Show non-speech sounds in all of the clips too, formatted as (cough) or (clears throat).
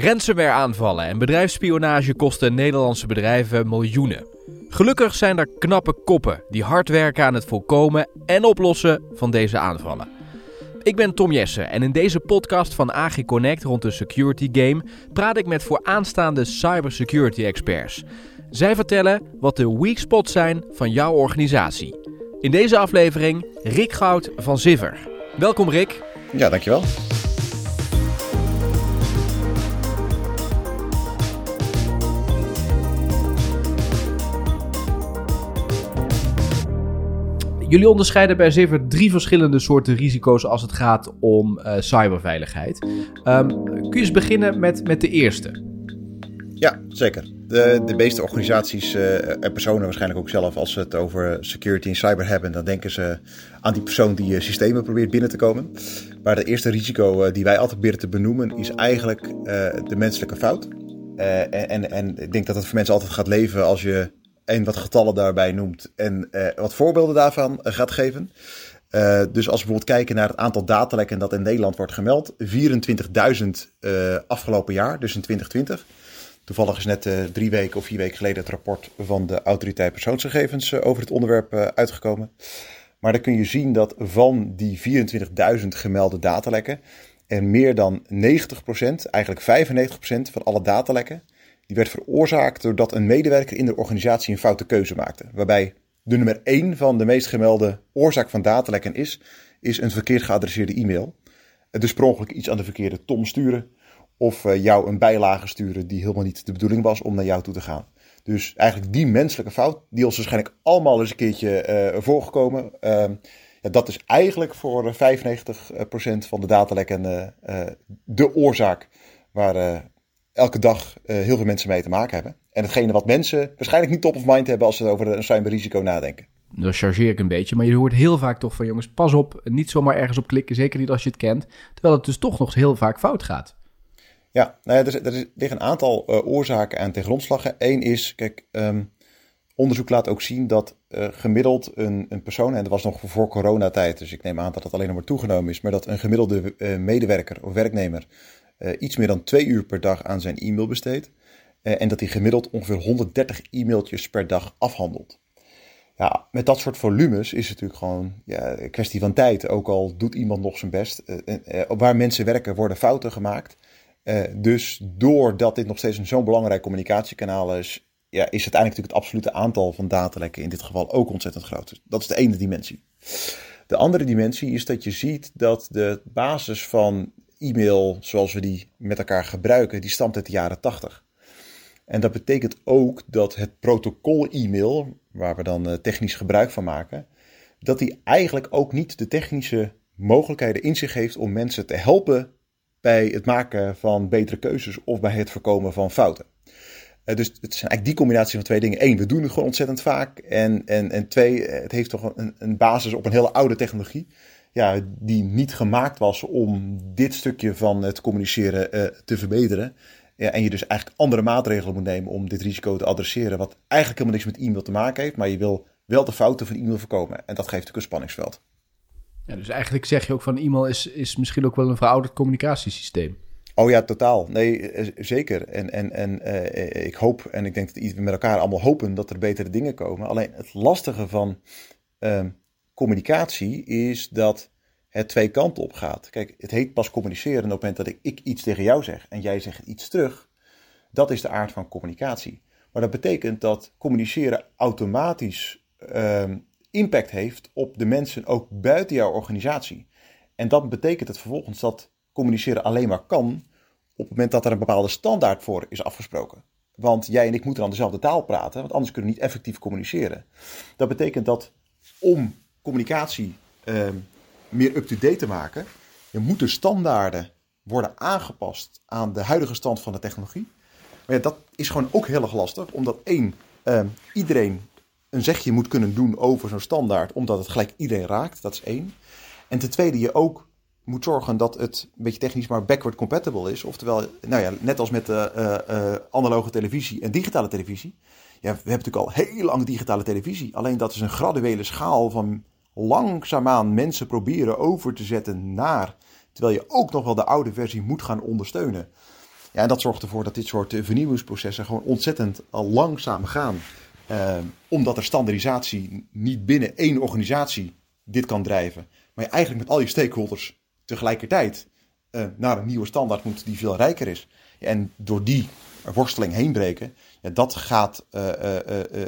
Ransomware-aanvallen en bedrijfsspionage kosten Nederlandse bedrijven miljoenen. Gelukkig zijn er knappe koppen die hard werken aan het voorkomen en oplossen van deze aanvallen. Ik ben Tom Jessen en in deze podcast van AG Connect rond de security game praat ik met vooraanstaande cybersecurity experts. Zij vertellen wat de weak spots zijn van jouw organisatie. In deze aflevering Rick Goud van Ziver. Welkom Rick. Ja, dankjewel. Jullie onderscheiden bij Ziver drie verschillende soorten risico's als het gaat om uh, cyberveiligheid. Um, kun je eens beginnen met, met de eerste? Ja, zeker. De, de meeste organisaties uh, en personen waarschijnlijk ook zelf, als ze het over security en cyber hebben, dan denken ze aan die persoon die uh, systemen probeert binnen te komen. Maar de eerste risico die wij altijd proberen te benoemen is eigenlijk de menselijke fout. En, en, en, ik denk dat het voor mensen altijd gaat leven als je en wat getallen daarbij noemt en uh, wat voorbeelden daarvan uh, gaat geven. Uh, dus als we bijvoorbeeld kijken naar het aantal datalekken dat in Nederland wordt gemeld, 24.000 afgelopen jaar, dus in 2020. Toevallig is net drie weken of vier weken geleden het rapport van de autoriteit persoonsgegevens over het onderwerp uitgekomen. Maar dan kun je zien dat van die 24.000 gemelde datalekken er meer dan 90%, eigenlijk 95% van alle datalekken die werd veroorzaakt doordat een medewerker in de organisatie een foute keuze maakte. Waarbij de nummer 1 van de meest gemelde oorzaak van datalekken is, is een verkeerd geadresseerde e-mail. Dus per ongeluk iets aan de verkeerde Tom sturen. Of uh, jou een bijlage sturen die helemaal niet de bedoeling was om naar jou toe te gaan. Dus eigenlijk die menselijke fout, die ons waarschijnlijk allemaal eens een keertje uh, voorgekomen. Uh, ja, dat is eigenlijk voor 95% van de datalekken de oorzaak waar, elke dag uh, heel veel mensen mee te maken hebben. En hetgene wat mensen waarschijnlijk niet top of mind hebben als ze over een cyberrisico nadenken. Dan chargeer ik een beetje, maar je hoort heel vaak toch van jongens, pas op, niet zomaar ergens op klikken, zeker niet als je het kent. Terwijl het dus toch nog heel vaak fout gaat. Ja, nou ja er, er, liggen een aantal uh, oorzaken aan ten grondslag. Eén is, kijk, um, onderzoek laat ook zien dat uh, gemiddeld een, een persoon, en dat was nog voor coronatijd, dus ik neem aan dat het alleen nog maar toegenomen is, maar dat een gemiddelde medewerker of werknemer iets meer dan twee uur per dag aan zijn e-mail besteedt. Uh, en dat hij gemiddeld ongeveer 130 e-mailtjes per dag afhandelt. Ja, met dat soort volumes is het natuurlijk gewoon ja, een kwestie van tijd. Ook al doet iemand nog zijn best. Uh, waar mensen werken worden fouten gemaakt. dus doordat dit nog steeds een zo'n belangrijk communicatiekanaal is, ja, is uiteindelijk natuurlijk het absolute aantal van datalekken in dit geval ook ontzettend groot. Dus dat is de ene dimensie. De andere dimensie is dat je ziet dat de basis van e-mail zoals we die met elkaar gebruiken, die stamt uit de jaren 80. En dat betekent ook dat het protocol-e-mail, waar we dan eh, technisch gebruik van maken, dat die eigenlijk ook niet de technische mogelijkheden in zich heeft om mensen te helpen bij het maken van betere keuzes of bij het voorkomen van fouten. Uh, dus het zijn eigenlijk die combinatie van twee dingen. Eén, we doen het gewoon ontzettend vaak. En, en, en twee, het heeft toch een, een basis op een hele oude technologie ja, die niet gemaakt was om dit stukje van het communiceren uh, te verbeteren. Ja, en je dus eigenlijk andere maatregelen moet nemen om dit risico te adresseren. Wat eigenlijk helemaal niks met e-mail te maken heeft. Maar je wil wel de fouten van e-mail voorkomen. En dat geeft natuurlijk een spanningsveld. Ja, dus eigenlijk zeg je ook van e-mail is, is misschien ook wel een verouderd communicatiesysteem. Oh ja, totaal. Nee, eh, zeker. En, en, en uh, ik hoop, en ik denk dat we met elkaar allemaal hopen dat er betere dingen komen. Alleen het lastige van uh, communicatie is dat het twee kanten op gaat. Kijk, het heet pas communiceren op het moment dat ik, iets tegen jou zeg en jij zegt iets terug. Dat is de aard van communicatie. Maar dat betekent dat communiceren automatisch um, impact heeft op de mensen ook buiten jouw organisatie. En dat betekent het vervolgens dat communiceren alleen maar kan op het moment dat er een bepaalde standaard voor is afgesproken. Want jij en ik moeten dan dezelfde taal praten, want anders kunnen we niet effectief communiceren. Dat betekent dat om communicatie uh, meer up-to-date te maken, je moet de standaarden worden aangepast aan de huidige stand van de technologie. Maar dat is gewoon ook heel erg lastig, omdat één, uh, iedereen een zegje moet kunnen doen over zo'n standaard, omdat het gelijk iedereen raakt. Dat is één. En ten tweede, je ook moet zorgen dat het een beetje technisch maar backward compatible is. Oftewel, nou ja, net als met de uh, uh, analoge televisie en digitale televisie. Ja, we hebben natuurlijk al heel lang digitale televisie. Alleen dat is een graduele schaal van langzaamaan mensen proberen over te zetten naar. Terwijl je ook nog wel de oude versie moet gaan ondersteunen. Ja, en dat zorgt ervoor dat dit soort vernieuwingsprocessen gewoon ontzettend langzaam gaan. omdat er standaardisatie niet binnen één organisatie dit kan drijven. Maar eigenlijk met al je stakeholders tegelijkertijd naar een nieuwe standaard moet die veel rijker is. En door die worsteling heen breken, ja, dat gaat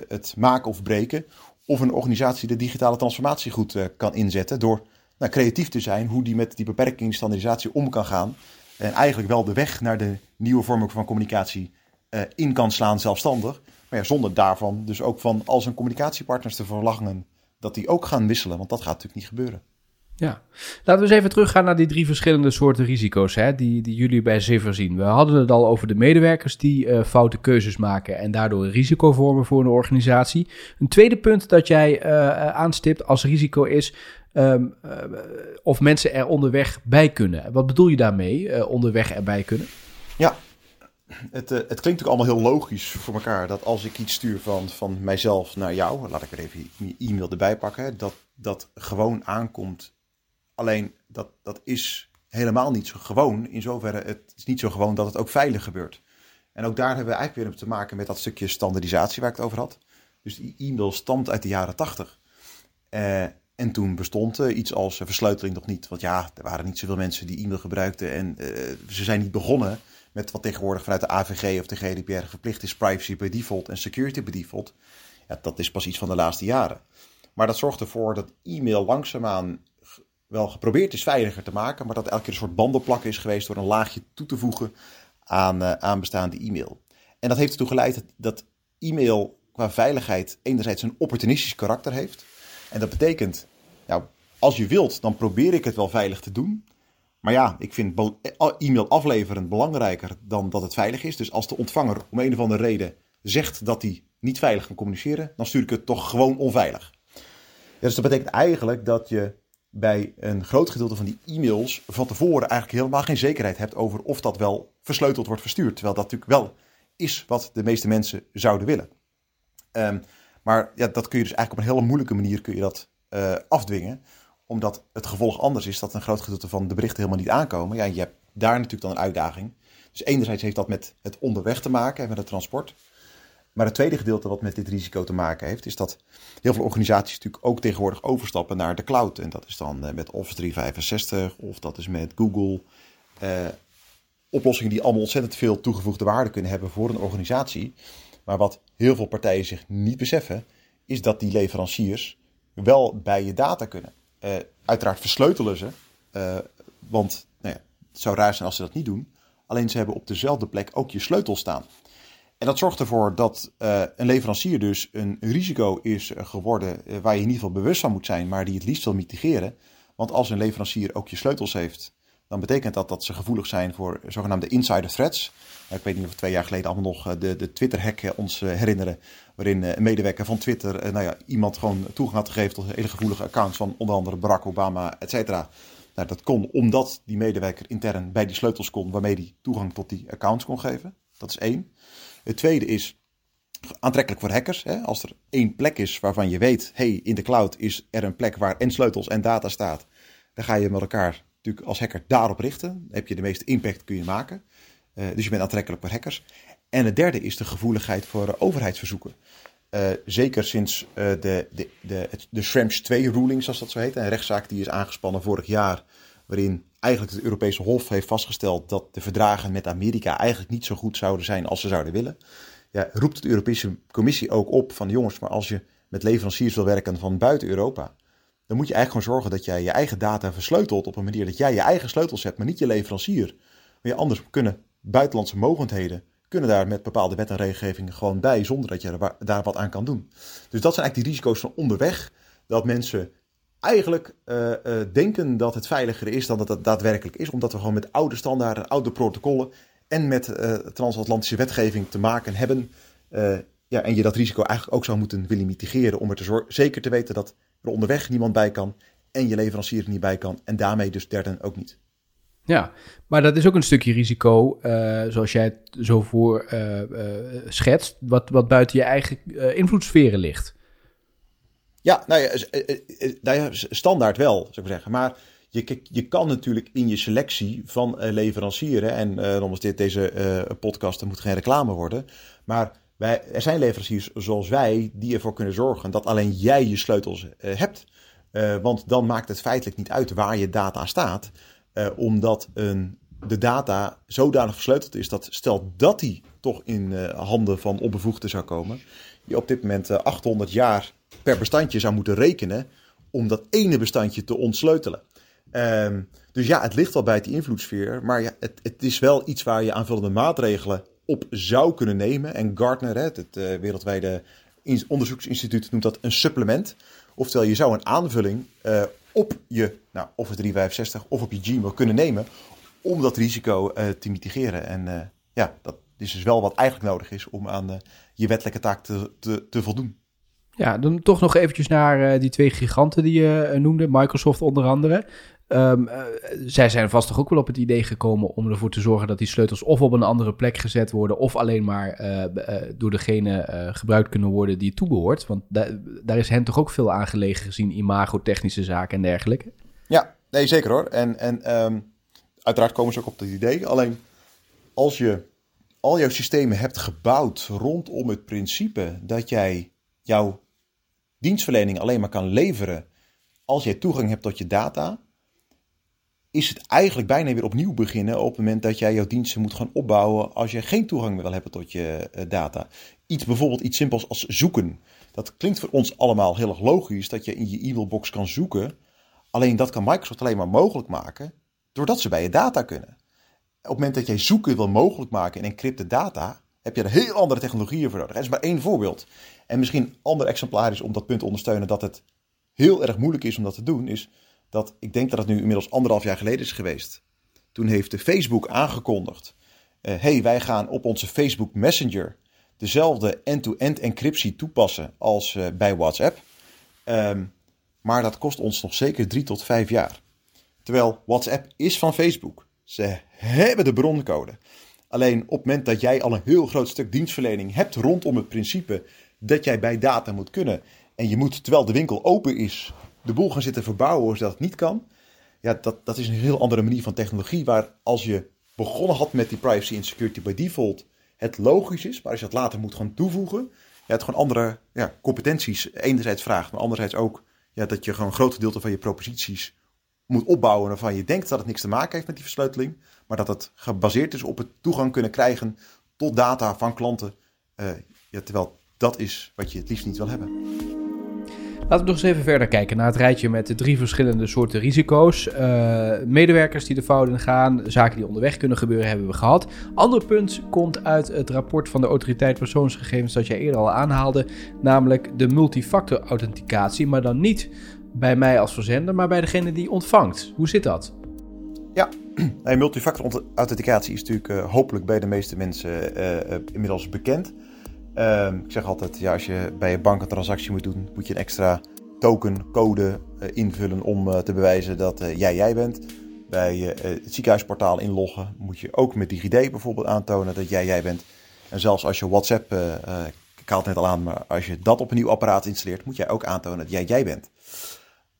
het maken of breken of een organisatie de digitale transformatie goed kan inzetten door nou, creatief te zijn hoe die met die beperking standaardisatie om kan gaan. En eigenlijk wel de weg naar de nieuwe vormen van communicatie in kan slaan zelfstandig. Maar ja, zonder daarvan dus ook van al zijn communicatiepartners te verlangen dat die ook gaan wisselen. Want dat gaat natuurlijk niet gebeuren. Ja, laten we eens even teruggaan naar die drie verschillende soorten risico's hè, die, die jullie bij Ziver zien. We hadden het al over de medewerkers die uh, foute keuzes maken en daardoor een risico vormen voor een organisatie. Een tweede punt dat jij uh, aanstipt als risico is uh, of mensen er onderweg bij kunnen. Wat bedoel je daarmee, onderweg erbij kunnen? Ja, het, het klinkt natuurlijk allemaal heel logisch voor elkaar dat als ik iets stuur van, van mijzelf naar jou, laat ik er even je e-mail erbij pakken, dat dat gewoon aankomt Alleen dat, dat is helemaal niet zo gewoon. In zoverre, het is niet zo gewoon dat het ook veilig gebeurt. En ook daar hebben we eigenlijk weer te maken met dat stukje standaardisatie waar ik het over had. Dus die e-mail stamt uit de jaren tachtig. Uh, en toen bestond uh, iets als versleuteling nog niet. Want ja, er waren niet zoveel mensen die e-mail gebruikten. En uh, ze zijn niet begonnen met wat tegenwoordig vanuit de AVG of de GDPR verplicht is. Privacy by default en security by default. Ja, dat is pas iets van de laatste jaren. Maar dat zorgt ervoor dat e-mail langzaamaan wel geprobeerd is veiliger te maken, maar dat elke keer een soort bandenplak is geweest door een laagje toe te voegen aan, uh, aan bestaande e-mail. En dat heeft ertoe geleid dat, dat e-mail qua veiligheid enerzijds een opportunistisch karakter heeft. En dat betekent, nou, als je wilt, dan probeer ik het wel veilig te doen. Maar ja, ik vind eh, e-mail afleveren belangrijker dan dat het veilig is. Dus als de ontvanger om een of andere reden zegt dat hij niet veilig kan communiceren, dan stuur ik het toch gewoon onveilig. Dus dat betekent eigenlijk dat je bij een groot gedeelte van die e-mails van tevoren eigenlijk helemaal geen zekerheid hebt over of dat wel versleuteld wordt verstuurd. Terwijl dat natuurlijk wel is wat de meeste mensen zouden willen. Um, maar ja, dat kun je dus eigenlijk op een hele moeilijke manier kun je dat uh, afdwingen. Omdat het gevolg anders is dat een groot gedeelte van de berichten helemaal niet aankomen. Ja, je hebt daar natuurlijk dan een uitdaging. Dus enerzijds heeft dat met het onderweg te maken, met het transport. Maar het tweede gedeelte wat met dit risico te maken heeft, is dat heel veel organisaties natuurlijk ook tegenwoordig overstappen naar de cloud. En dat is dan eh, met Office 365 of dat is met Google. Eh, oplossingen die allemaal ontzettend veel toegevoegde waarde kunnen hebben voor een organisatie. Maar wat heel veel partijen zich niet beseffen, is dat die leveranciers wel bij je data kunnen. Uh, uiteraard versleutelen ze, uh, want nou ja, het zou raar zijn als ze dat niet doen. Alleen ze hebben op dezelfde plek ook je sleutel staan. En dat zorgt ervoor dat uh, een leverancier dus een risico is geworden uh, waar je in ieder geval bewust van moet zijn, maar die het liefst wil mitigeren. Want als een leverancier ook je sleutels heeft, dan betekent dat dat ze gevoelig zijn voor zogenaamde insider threats. ik weet niet of we twee jaar geleden allemaal nog eh, de, de Twitter-hack ons herinneren, waarin een medewerker van Twitter nou ja, iemand gewoon toegang had gegeven tot hele gevoelige accounts van onder andere Barack Obama, et cetera. Nou, dat kon omdat die medewerker intern bij die sleutels kon, waarmee die toegang tot die accounts kon geven. Dat is één. Het tweede is aantrekkelijk voor hackers. Hè? Als er één plek is waarvan je weet, hey, in de cloud is er een plek waar en sleutels en data staat, dan ga je met elkaar natuurlijk als hacker daarop richten. Dan heb je de meeste impact kun je maken. Uh, dus je bent aantrekkelijk voor hackers. En het derde is de gevoeligheid voor overheidsverzoeken. Uh, zeker sinds de, de, de, de Schrems 2-ruling, zoals dat zo heet. Een rechtszaak die is aangespannen vorig jaar, waarin eigenlijk het Europese Hof heeft vastgesteld dat de verdragen met Amerika eigenlijk niet zo goed zouden zijn als ze zouden willen. Ja, roept de Europese Commissie ook op van jongens, maar als je met leveranciers wil werken van buiten Europa, dan moet je eigenlijk gewoon zorgen dat jij je eigen data versleutelt op een manier dat jij je eigen sleutels hebt, maar niet je leverancier. Maar je anders kunnen buitenlandse mogendheden kunnen daar met bepaalde wet en regelgevingen gewoon bij, zonder dat je daar wat aan kan doen. Dus dat zijn eigenlijk die risico's van onderweg, dat mensen eigenlijk uh, uh, denken dat het veiliger is dan dat het daadwerkelijk is. Omdat we gewoon met oude standaarden, oude protocollen en met uh, transatlantische wetgeving te maken hebben. ja, en je dat risico eigenlijk ook zou moeten willen mitigeren om er te zeker te weten dat er onderweg niemand bij kan en je leverancier er niet bij kan. En daarmee dus derden ook niet. Ja, maar dat is ook een stukje risico, zoals jij het zo voor schetst, wat, wat buiten je eigen invloedssferen ligt. Ja, nou ja, eh, eh, eh, nou standaard wel, zou ik zeggen. Maar je, je kan natuurlijk in je selectie van leverancieren, en uh, dit, deze uh, podcast, moet geen reclame worden, maar wij, er zijn leveranciers zoals wij die ervoor kunnen zorgen dat alleen jij je sleutels hebt. want dan maakt het feitelijk niet uit waar je data staat, omdat een, de data zodanig versleuteld is dat stel dat die toch in handen van onbevoegden zou komen, je op dit moment 800 jaar per bestandje zou moeten rekenen om dat ene bestandje te ontsleutelen. Um, dus ja, het ligt wel bij die invloedssfeer, maar ja, het, het, is wel iets waar je aanvullende maatregelen op zou kunnen nemen. En Gartner, het, uh, wereldwijde onderzoeksinstituut, noemt dat een supplement. Oftewel, je zou een aanvulling uh, op je nou, Office 365 of op je Gmail kunnen nemen om dat risico uh, te mitigeren. En ja, dat is dus wel wat eigenlijk nodig is om aan je wettelijke taak te, te voldoen. Ja, dan toch nog eventjes naar uh, die twee giganten die je uh, noemde, Microsoft onder andere. Um, uh, zij zijn vast toch ook wel op het idee gekomen om ervoor te zorgen dat die sleutels of op een andere plek gezet worden, of alleen maar door degene gebruikt kunnen worden die het toebehoort. Want da daar is hen toch ook veel aan gelegen gezien, imago-technische zaken en dergelijke. Ja, nee, zeker hoor. En, en um, uiteraard komen ze ook op dat idee. Alleen als je al jouw systemen hebt gebouwd rondom het principe dat jij jouw dienstverlening alleen maar kan leveren als jij toegang hebt tot je data, is het eigenlijk bijna weer opnieuw beginnen op het moment dat jij jouw diensten moet gaan opbouwen als je geen toegang meer wil hebben tot je eh, data. Iets bijvoorbeeld iets simpels als zoeken. Dat klinkt voor ons allemaal heel erg logisch dat je in je e-mailbox kan zoeken. Alleen dat kan Microsoft alleen maar mogelijk maken doordat ze bij je data kunnen. Op het moment dat jij zoeken wil mogelijk maken in encrypte data, heb je er heel andere technologieën voor nodig. Er is maar één voorbeeld. En misschien ander exemplaar is om dat punt te ondersteunen dat het heel erg moeilijk is om dat te doen, is dat ik denk dat het nu inmiddels anderhalf jaar geleden is geweest. Toen heeft de Facebook aangekondigd: hé, uh, hey, wij gaan op onze Facebook Messenger dezelfde end-to-end encryptie toepassen als uh, bij WhatsApp. Um, maar dat kost ons nog zeker drie tot vijf jaar. Terwijl WhatsApp is van Facebook. Ze hebben de broncode. Alleen op het moment dat jij al een heel groot stuk dienstverlening hebt rondom het principe dat jij bij data moet kunnen. En je moet, terwijl de winkel open is, de boel gaan zitten verbouwen zodat het niet kan. Ja, dat, dat is een heel andere manier van technologie. Waar als je begonnen had met die privacy en security by default, het logisch is. Maar als je het later moet gaan toevoegen, ja, het gewoon andere ja, competenties enerzijds vraagt. Maar anderzijds ook ja, dat je gewoon een groot gedeelte van je proposities moet opbouwen. Waarvan je denkt dat het niks te maken heeft met die verssleuteling. Maar dat het gebaseerd is op het toegang kunnen krijgen tot data van klanten. Ja, terwijl dat is wat je het liefst niet wil hebben. Laten we nog eens even verder kijken naar het rijtje met de drie verschillende soorten risico's. Uh, medewerkers die de fout in gaan, zaken die onderweg kunnen gebeuren, hebben we gehad. Ander punt komt uit het rapport van de Autoriteit Persoonsgegevens dat jij eerder al aanhaalde, namelijk de multifactor authenticatie, maar dan niet bij mij als verzender, maar bij degene die ontvangt. Hoe zit dat? Ja, (clears throat) multifactor authenticatie is natuurlijk uh, hopelijk bij de meeste mensen uh, inmiddels bekend. Ehm, ik zeg altijd, ja, als je bij je bank een transactie moet doen, moet je een extra token, code invullen om te bewijzen dat jij jij bent. Bij het ziekenhuisportaal inloggen moet je ook met DigiD bijvoorbeeld aantonen dat jij jij bent. En zelfs als je WhatsApp, ik haal het net al aan, maar als je dat op een nieuw apparaat installeert, moet jij ook aantonen dat jij jij bent.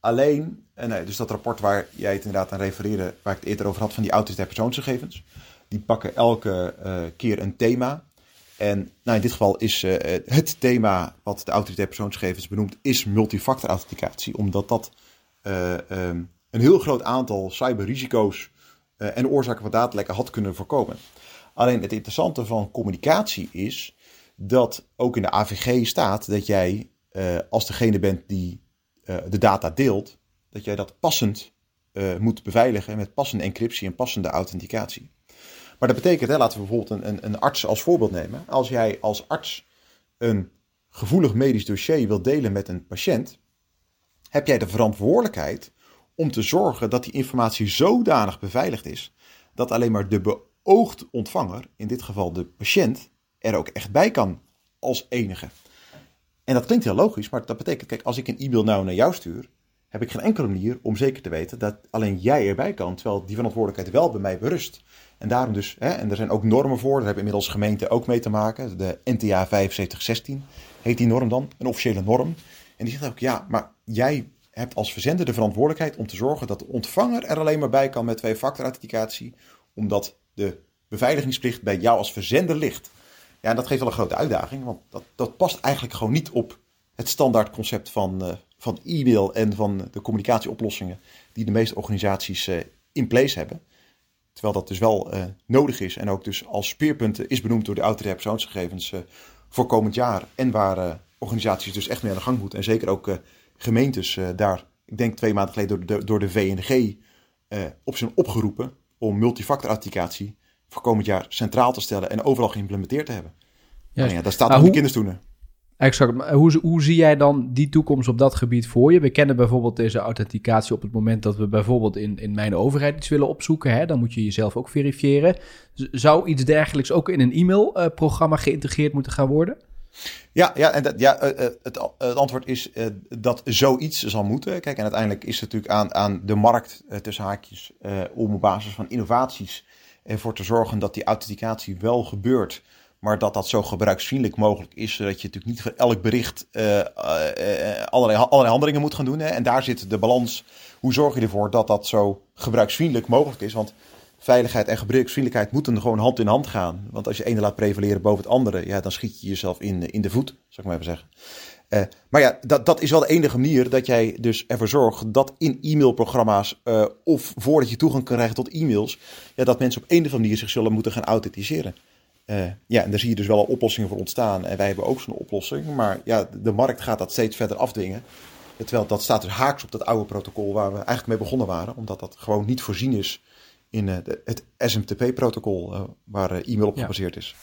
Alleen, nee, dus dat rapport waar jij het inderdaad aan refereerde, waar ik het eerder over had van die autoriteit persoonsgegevens, die pakken elke keer een thema en nou, in dit geval is uh, het thema wat de autoriteit persoonsgegevens benoemt, is multifactor authenticatie. Omdat dat um, een heel groot aantal cyberrisico's en oorzaken van datalekken had kunnen voorkomen. Alleen het interessante van communicatie is dat ook in de AVG staat dat jij als degene bent die de data deelt, dat jij dat passend moet beveiligen met passende encryptie en passende authenticatie. Maar dat betekent, hè, laten we bijvoorbeeld een, een, een arts als voorbeeld nemen. Als jij als arts een gevoelig medisch dossier wil delen met een patiënt, heb jij de verantwoordelijkheid om te zorgen dat die informatie zodanig beveiligd is dat alleen maar de beoogd ontvanger, in dit geval de patiënt, er ook echt bij kan als enige. En dat klinkt heel logisch, maar dat betekent, kijk, als ik een e-mail nou naar jou stuur, heb ik geen enkele manier om zeker te weten dat alleen jij erbij kan, terwijl die verantwoordelijkheid wel bij mij berust. En daarom dus, hè, en er zijn ook normen voor, daar hebben inmiddels gemeenten ook mee te maken. De NTA 7516 heet die norm dan, een officiële norm. En die zegt ook, ja, maar jij hebt als verzender de verantwoordelijkheid om te zorgen dat de ontvanger er alleen maar bij kan met twee-factor authenticatie, omdat de beveiligingsplicht bij jou als verzender ligt. Ja, dat geeft wel een grote uitdaging, want dat, dat past eigenlijk gewoon niet op het standaard concept van, uh, van e-mail en van de communicatieoplossingen die de meeste organisaties uh, in place hebben. Terwijl dat dus wel uh, nodig is en ook dus als speerpunten is benoemd door de autoriteit persoonsgegevens voor komend jaar. En waar organisaties dus echt mee aan de gang moeten. En zeker ook gemeentes daar, ik denk twee maanden geleden door de, door de VNG, op zijn opgeroepen om multifactor authenticatie voor komend jaar centraal te stellen en overal geïmplementeerd te hebben. Nou ja, daar staat nog de kinderstoelen. Exact. Hoe, hoe zie jij dan die toekomst op dat gebied voor je? We kennen bijvoorbeeld deze authenticatie op het moment dat we bijvoorbeeld in, in mijn overheid iets willen opzoeken. Hè? Dan moet je jezelf ook verifiëren. Zou iets dergelijks ook in een e-mailprogramma geïntegreerd moeten gaan worden? Ja, ja, en dat, ja eh, eh, het, het, antwoord is dat zoiets zal moeten. Kijk, en uiteindelijk is het natuurlijk aan, aan de markt, tussen haakjes, om op basis van innovaties ervoor te zorgen dat die authenticatie wel gebeurt. Maar dat dat zo gebruiksvriendelijk mogelijk is. Zodat je natuurlijk niet voor elk bericht uh, uh, allerlei, allerlei handelingen moet gaan doen. Hè. En daar zit de balans. Hoe zorg je ervoor dat dat zo gebruiksvriendelijk mogelijk is? Want veiligheid en gebruiksvriendelijkheid moeten gewoon hand in hand gaan. Want als je ene laat prevaleren boven het andere, ja, dan schiet je jezelf in, in de voet, zou ik maar even zeggen. Uh, maar ja, dat, dat is wel de enige manier dat jij dus ervoor zorgt dat in e-mailprogramma's uh, of voordat je toegang krijgt tot e-mails, ja, dat mensen op een of andere manier zich zullen moeten gaan authenticeren. Uh, ja, en daar zie je dus wel oplossingen voor ontstaan. En wij hebben ook zo'n oplossing. Maar ja, de markt gaat dat steeds verder afdwingen. Terwijl dat staat dus haaks op dat oude protocol waar we eigenlijk mee begonnen waren. Omdat dat gewoon niet voorzien is in het SMTP-protocol waar e-mail op gebaseerd is.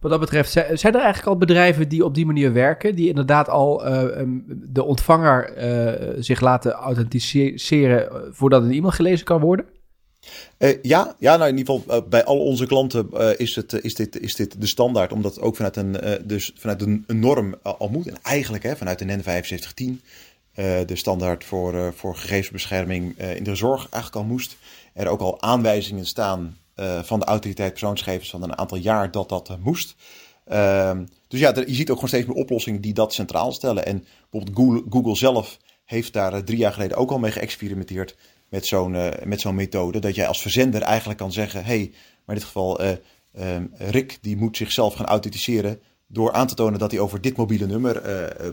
Wat dat betreft, zijn er eigenlijk al bedrijven die op die manier werken, die inderdaad al uh, de ontvanger uh, zich laten authenticeren eh, voordat een e-mail gelezen kan worden? Ja, ja nou in ieder geval bij al onze klanten is, het, is, dit, is dit de standaard, omdat ook vanuit een, dus vanuit een, norm al moet. En eigenlijk hè, vanuit de NEN 7510, de standaard voor, voor gegevensbescherming in de zorg, eigenlijk al moest er ook al aanwijzingen staan van de autoriteit persoonsgegevens van een aantal jaar dat dat uh, moest. Uh, dus ja, je ziet ook gewoon steeds meer oplossingen die dat centraal stellen. En bijvoorbeeld Google, zelf heeft daar uh, drie jaar geleden ook al mee geëxperimenteerd met zo'n met zo'n methode. Dat jij als verzender eigenlijk kan zeggen, hey, maar in dit geval ehm, Rick die moet zichzelf gaan authenticeren door aan te tonen dat hij over dit mobiele nummer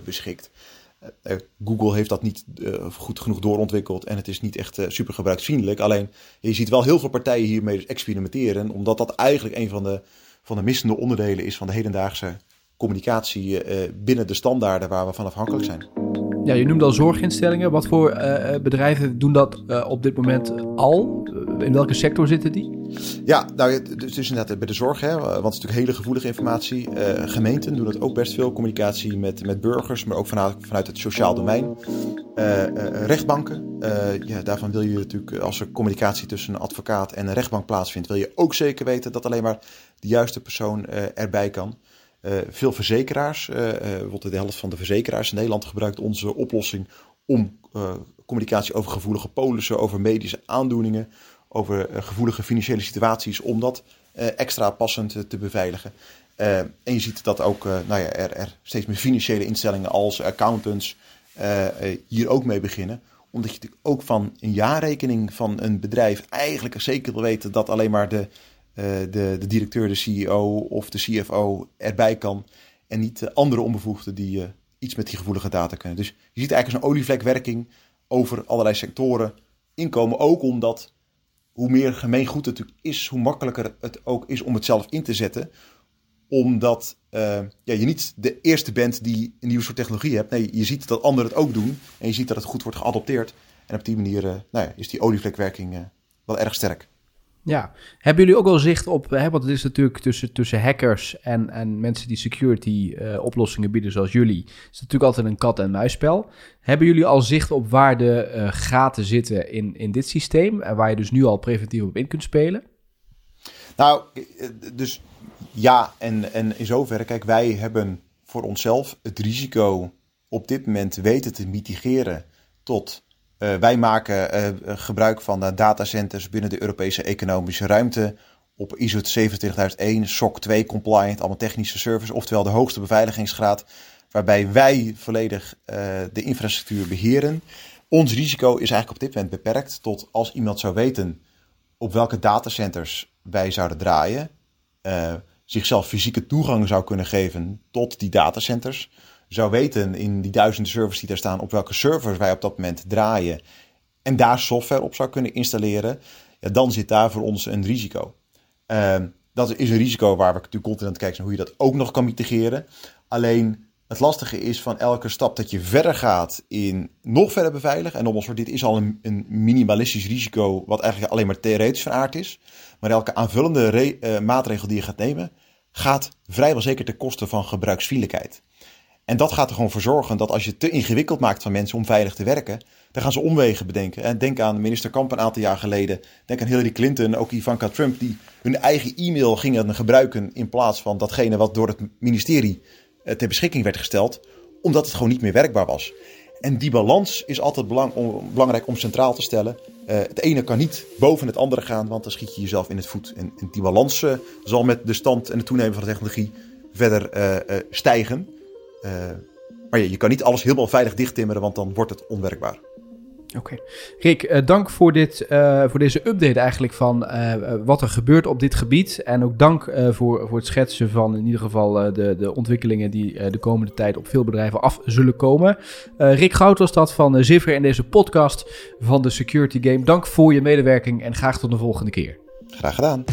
beschikt. Eh, eh, Google heeft dat niet uh, goed genoeg doorontwikkeld en het is niet echt uh, super gebruiksvriendelijk. Alleen je ziet wel heel veel partijen hiermee experimenteren, omdat dat eigenlijk een van de, van de missende onderdelen is van de hedendaagse communicatie binnen de standaarden waar we van afhankelijk zijn. Ja, je noemde al zorginstellingen. Wat voor bedrijven doen dat op dit moment al? In welke sector zitten die? Ja, nou, het is inderdaad bij de zorg, hè, want het is natuurlijk hele gevoelige informatie. Gemeenten doen dat ook best veel, communicatie met, met burgers, maar ook vanuit, vanuit het sociaal domein. Rechtbanken, ja, daarvan wil je natuurlijk, als er communicatie tussen een advocaat en een rechtbank plaatsvindt, wil je ook zeker weten dat alleen maar de juiste persoon erbij kan. Veel verzekeraars, bijvoorbeeld de helft van de verzekeraars in Nederland gebruikt onze oplossing om communicatie over gevoelige polissen, over medische aandoeningen, over eh, gevoelige financiële situaties, om dat eh, extra passend te beveiligen. Eh, en je ziet dat ook nou ja, er, er, steeds meer financiële instellingen als accountants hier ook mee beginnen omdat je natuurlijk ook van een jaarrekening van een bedrijf eigenlijk zeker wil weten dat alleen maar de, de, de directeur, de CEO of de CFO erbij kan. En niet de andere onbevoegden die iets met die gevoelige data kunnen. Dus je ziet eigenlijk zo'n olievlekwerking over allerlei sectoren inkomen. Ook omdat hoe meer gemeengoed het natuurlijk is, hoe makkelijker het ook is om het zelf in te zetten. Omdat uh, ja, je niet de eerste bent die een nieuwe soort technologie hebt. Nee, je ziet dat anderen het ook doen. En je ziet dat het goed wordt geadopteerd. En op die manier nou ja, is die olievlekwerking wel erg sterk. Ja, hebben jullie ook wel zicht op, hè, want het is natuurlijk tussen, tussen hackers en, en mensen die security uh, oplossingen bieden zoals jullie, is natuurlijk altijd een kat- en muisspel. Hebben jullie al zicht op waar de uh, gaten zitten in, in dit systeem en waar je dus nu al preventief op in kunt spelen? Nou, eh, dus ja, en, en in zoverre, kijk, wij hebben voor onszelf het risico op dit moment weten te mitigeren tot uh, wij maken uh, gebruik van datacenters binnen de Europese economische ruimte op ISO 27001, SOC 2 compliant, allemaal technische service, oftewel de hoogste beveiligingsgraad, waarbij wij volledig de infrastructuur beheren. Ons risico is eigenlijk op dit moment beperkt tot als iemand zou weten op welke datacenters wij zouden draaien, zichzelf fysieke toegang zou kunnen geven tot die datacenters, zou weten in die duizenden servers die daar staan op welke servers wij op dat moment draaien en daar software op zou kunnen installeren, ja, dan zit daar voor ons een risico. Uh, dat is een risico waar we natuurlijk continu aan het kijken hoe je dat ook nog kan mitigeren. Alleen het lastige is van elke stap dat je verder gaat in nog verder beveiligen. En nogmaals, dit is al een, een, minimalistisch risico, wat eigenlijk alleen maar theoretisch van aard is. Maar elke aanvullende uh, maatregel die je gaat nemen, gaat vrijwel zeker ten koste van gebruiksvriendelijkheid. En dat gaat er gewoon voor zorgen dat als je het te ingewikkeld maakt van mensen om veilig te werken, dan gaan ze omwegen bedenken. En denk aan minister Kamp een aantal jaar geleden. Denk aan Hillary Clinton, ook Ivanka Trump, die hun eigen e-mail gingen gebruiken in plaats van datgene wat door het ministerie eh, ter beschikking werd gesteld, omdat het gewoon niet meer werkbaar was. En die balans is altijd belang, belangrijk om centraal te stellen. Uh, het ene kan niet boven het andere gaan, want dan schiet je jezelf in het voet. En, die balans uh, zal met de stand en het toenemen van de technologie verder stijgen. Maar ja, je kan niet alles helemaal veilig dichttimmeren, want dan wordt het onwerkbaar. Oké. Rick, uh, dank voor, dit, uh, voor deze update eigenlijk van uh, wat er gebeurt op dit gebied. En ook dank voor, voor het schetsen van in ieder geval de, de ontwikkelingen die de komende tijd op veel bedrijven af zullen komen. Rick Goud was dat van Ziffer in deze podcast van de Security Game. Dank voor je medewerking en graag tot de volgende keer. Graag gedaan.